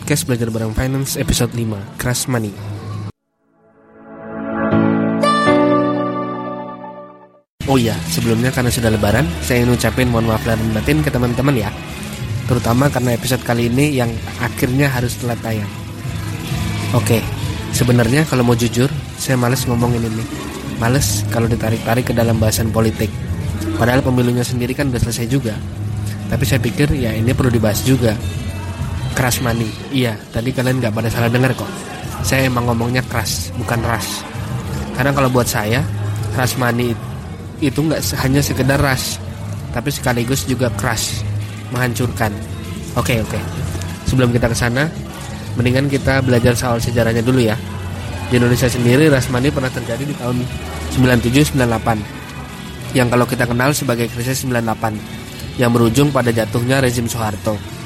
Podcast Belajar Bareng Finance episode 5 Crash Money. Oh iya, sebelumnya karena sudah lebaran Saya ingin ucapin mohon maaf dan batin ke teman-teman ya. Terutama karena episode kali ini yang akhirnya harus telat tayang. Oke, sebenarnya kalau mau jujur Saya males ngomongin ini. Males kalau ditarik-tarik ke dalam bahasan politik. Padahal pemilunya sendiri kan udah selesai juga. Tapi saya pikir ya ini perlu dibahas juga Crash money. Iya, tadi kalian nggak pada salah dengar kok. Saya emang ngomongnya crash, bukan rush. Karena kalau buat saya, crash money itu nggak hanya sekedar rush, tapi sekaligus juga crash, menghancurkan. Oke, oke. Sebelum kita ke sana, mendingan kita belajar soal sejarahnya dulu ya. Di Indonesia sendiri money pernah terjadi di tahun 97-98 yang kalau kita kenal sebagai krisis 98 yang berujung pada jatuhnya rezim Soeharto.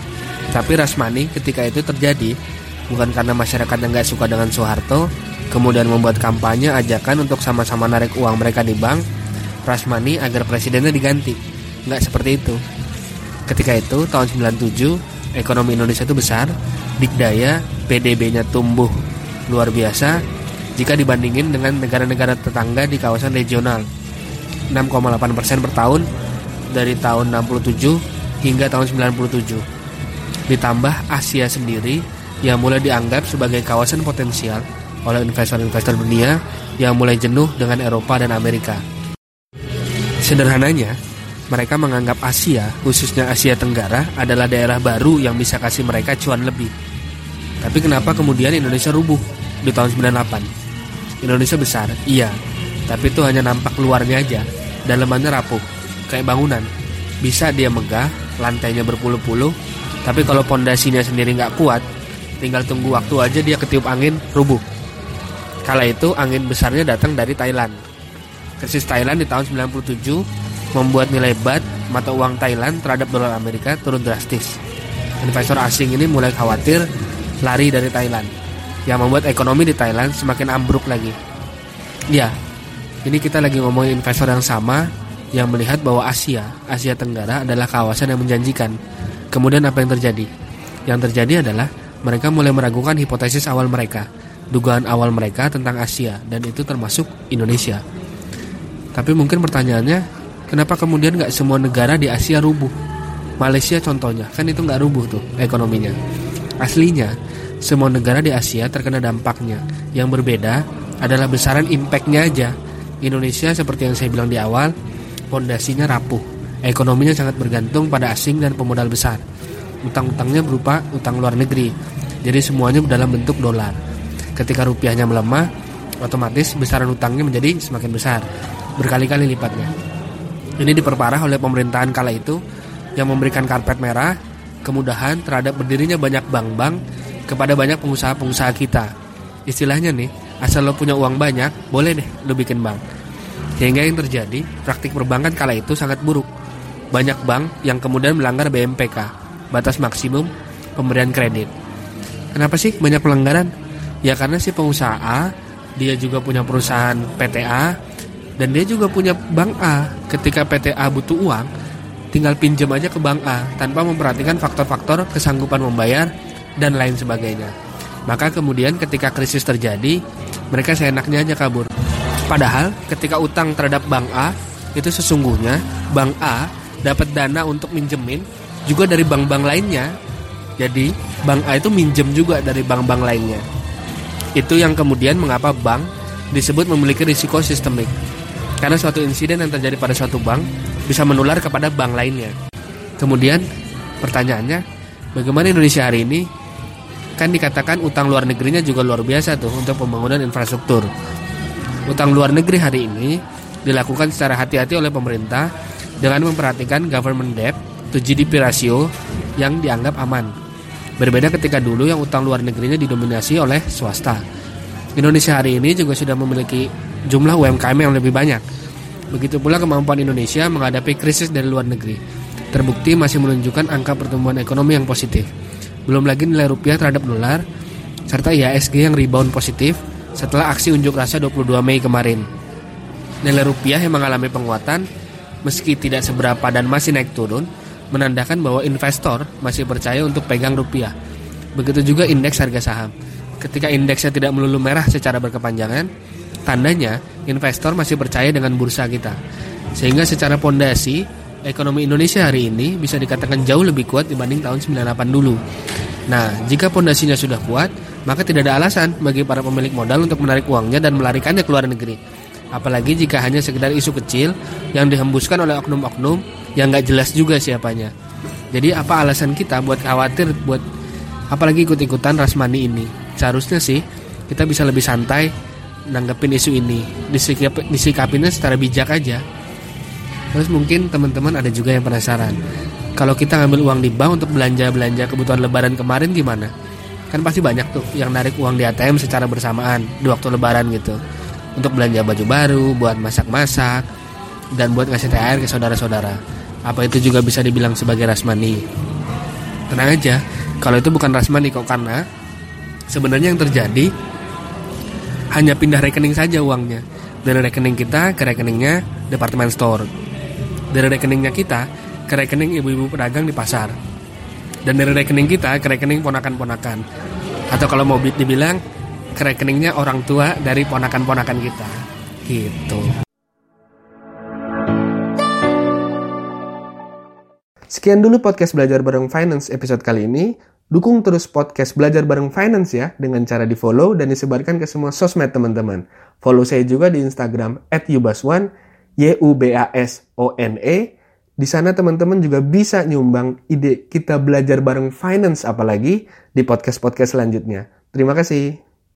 Tapi Rasmani ketika itu terjadi bukan karena masyarakat yang gak suka dengan Soeharto, kemudian membuat kampanye ajakan untuk sama-sama narik uang mereka di bank, Rasmani agar presidennya diganti. Nggak seperti itu. Ketika itu, tahun 97, ekonomi Indonesia itu besar, dikdaya, PDB-nya tumbuh luar biasa jika dibandingin dengan negara-negara tetangga di kawasan regional. 6,8% per tahun dari tahun 67 hingga tahun 97 Ditambah Asia sendiri yang mulai dianggap sebagai kawasan potensial oleh investor-investor dunia yang mulai jenuh dengan Eropa dan Amerika. Sederhananya, mereka menganggap Asia, khususnya Asia Tenggara, adalah daerah baru yang bisa kasih mereka cuan lebih. Tapi kenapa kemudian Indonesia rubuh di tahun 98? Indonesia besar, iya, tapi itu hanya nampak luarnya aja, dalamannya rapuh, kayak bangunan. Bisa dia megah, lantainya berpuluh-puluh, tapi kalau pondasinya sendiri nggak kuat, tinggal tunggu waktu aja dia ketiup angin rubuh. Kala itu angin besarnya datang dari Thailand. Krisis Thailand di tahun 97 membuat nilai bat mata uang Thailand terhadap dolar Amerika turun drastis. Investor asing ini mulai khawatir lari dari Thailand yang membuat ekonomi di Thailand semakin ambruk lagi. Ya, ini kita lagi ngomongin investor yang sama yang melihat bahwa Asia, Asia Tenggara adalah kawasan yang menjanjikan Kemudian apa yang terjadi? Yang terjadi adalah mereka mulai meragukan hipotesis awal mereka, dugaan awal mereka tentang Asia dan itu termasuk Indonesia. Tapi mungkin pertanyaannya, kenapa kemudian nggak semua negara di Asia rubuh? Malaysia contohnya, kan itu nggak rubuh tuh ekonominya. Aslinya, semua negara di Asia terkena dampaknya. Yang berbeda adalah besaran impactnya aja. Indonesia seperti yang saya bilang di awal, pondasinya rapuh Ekonominya sangat bergantung pada asing dan pemodal besar. Utang-utangnya berupa utang luar negeri. Jadi semuanya dalam bentuk dolar. Ketika rupiahnya melemah, otomatis besaran utangnya menjadi semakin besar, berkali-kali lipatnya. Ini diperparah oleh pemerintahan kala itu yang memberikan karpet merah, kemudahan terhadap berdirinya banyak bank-bank kepada banyak pengusaha-pengusaha kita. Istilahnya nih, asal lo punya uang banyak, boleh deh lo bikin bank. Sehingga yang terjadi, praktik perbankan kala itu sangat buruk banyak bank yang kemudian melanggar BMPK, batas maksimum pemberian kredit. Kenapa sih banyak pelanggaran? Ya karena si pengusaha dia juga punya perusahaan PTA, dan dia juga punya bank A. Ketika PTA butuh uang, tinggal pinjam aja ke bank A tanpa memperhatikan faktor-faktor kesanggupan membayar dan lain sebagainya. Maka kemudian ketika krisis terjadi, mereka seenaknya aja kabur. Padahal ketika utang terhadap bank A itu sesungguhnya bank A dapat dana untuk minjemin juga dari bank-bank lainnya. Jadi bank A itu minjem juga dari bank-bank lainnya. Itu yang kemudian mengapa bank disebut memiliki risiko sistemik. Karena suatu insiden yang terjadi pada suatu bank bisa menular kepada bank lainnya. Kemudian pertanyaannya, bagaimana Indonesia hari ini kan dikatakan utang luar negerinya juga luar biasa tuh untuk pembangunan infrastruktur. Utang luar negeri hari ini dilakukan secara hati-hati oleh pemerintah dengan memperhatikan government debt to GDP ratio yang dianggap aman. Berbeda ketika dulu yang utang luar negerinya didominasi oleh swasta. Indonesia hari ini juga sudah memiliki jumlah UMKM yang lebih banyak. Begitu pula kemampuan Indonesia menghadapi krisis dari luar negeri. Terbukti masih menunjukkan angka pertumbuhan ekonomi yang positif. Belum lagi nilai rupiah terhadap dolar, serta IHSG yang rebound positif setelah aksi unjuk rasa 22 Mei kemarin. Nilai rupiah yang mengalami penguatan meski tidak seberapa dan masih naik turun, menandakan bahwa investor masih percaya untuk pegang rupiah. Begitu juga indeks harga saham. Ketika indeksnya tidak melulu merah secara berkepanjangan, tandanya investor masih percaya dengan bursa kita. Sehingga secara pondasi, ekonomi Indonesia hari ini bisa dikatakan jauh lebih kuat dibanding tahun 98 dulu. Nah, jika pondasinya sudah kuat, maka tidak ada alasan bagi para pemilik modal untuk menarik uangnya dan melarikannya ke luar negeri. Apalagi jika hanya sekedar isu kecil yang dihembuskan oleh oknum-oknum yang nggak jelas juga siapanya. Jadi apa alasan kita buat khawatir buat apalagi ikut-ikutan rasmani ini? Seharusnya sih kita bisa lebih santai nanggepin isu ini, disikap, disikapinya secara bijak aja. Terus mungkin teman-teman ada juga yang penasaran, kalau kita ngambil uang di bank untuk belanja-belanja kebutuhan lebaran kemarin gimana? Kan pasti banyak tuh yang narik uang di ATM secara bersamaan di waktu lebaran gitu. Untuk belanja baju baru, buat masak-masak, dan buat ngasih THR ke saudara-saudara. Apa itu juga bisa dibilang sebagai rasmani? Tenang aja, kalau itu bukan rasmani kok karena sebenarnya yang terjadi hanya pindah rekening saja uangnya dari rekening kita ke rekeningnya departemen store dari rekeningnya kita ke rekening ibu-ibu pedagang di pasar dan dari rekening kita ke rekening ponakan-ponakan atau kalau mau dibilang ke rekeningnya orang tua dari ponakan-ponakan kita gitu Sekian dulu podcast Belajar Bareng Finance episode kali ini. Dukung terus podcast Belajar Bareng Finance ya dengan cara di follow dan disebarkan ke semua sosmed teman-teman. Follow saya juga di Instagram @yubaswan Y-U-B-A-S-O-N-E. Di sana teman-teman juga bisa nyumbang ide kita belajar bareng finance apalagi di podcast-podcast selanjutnya. Terima kasih.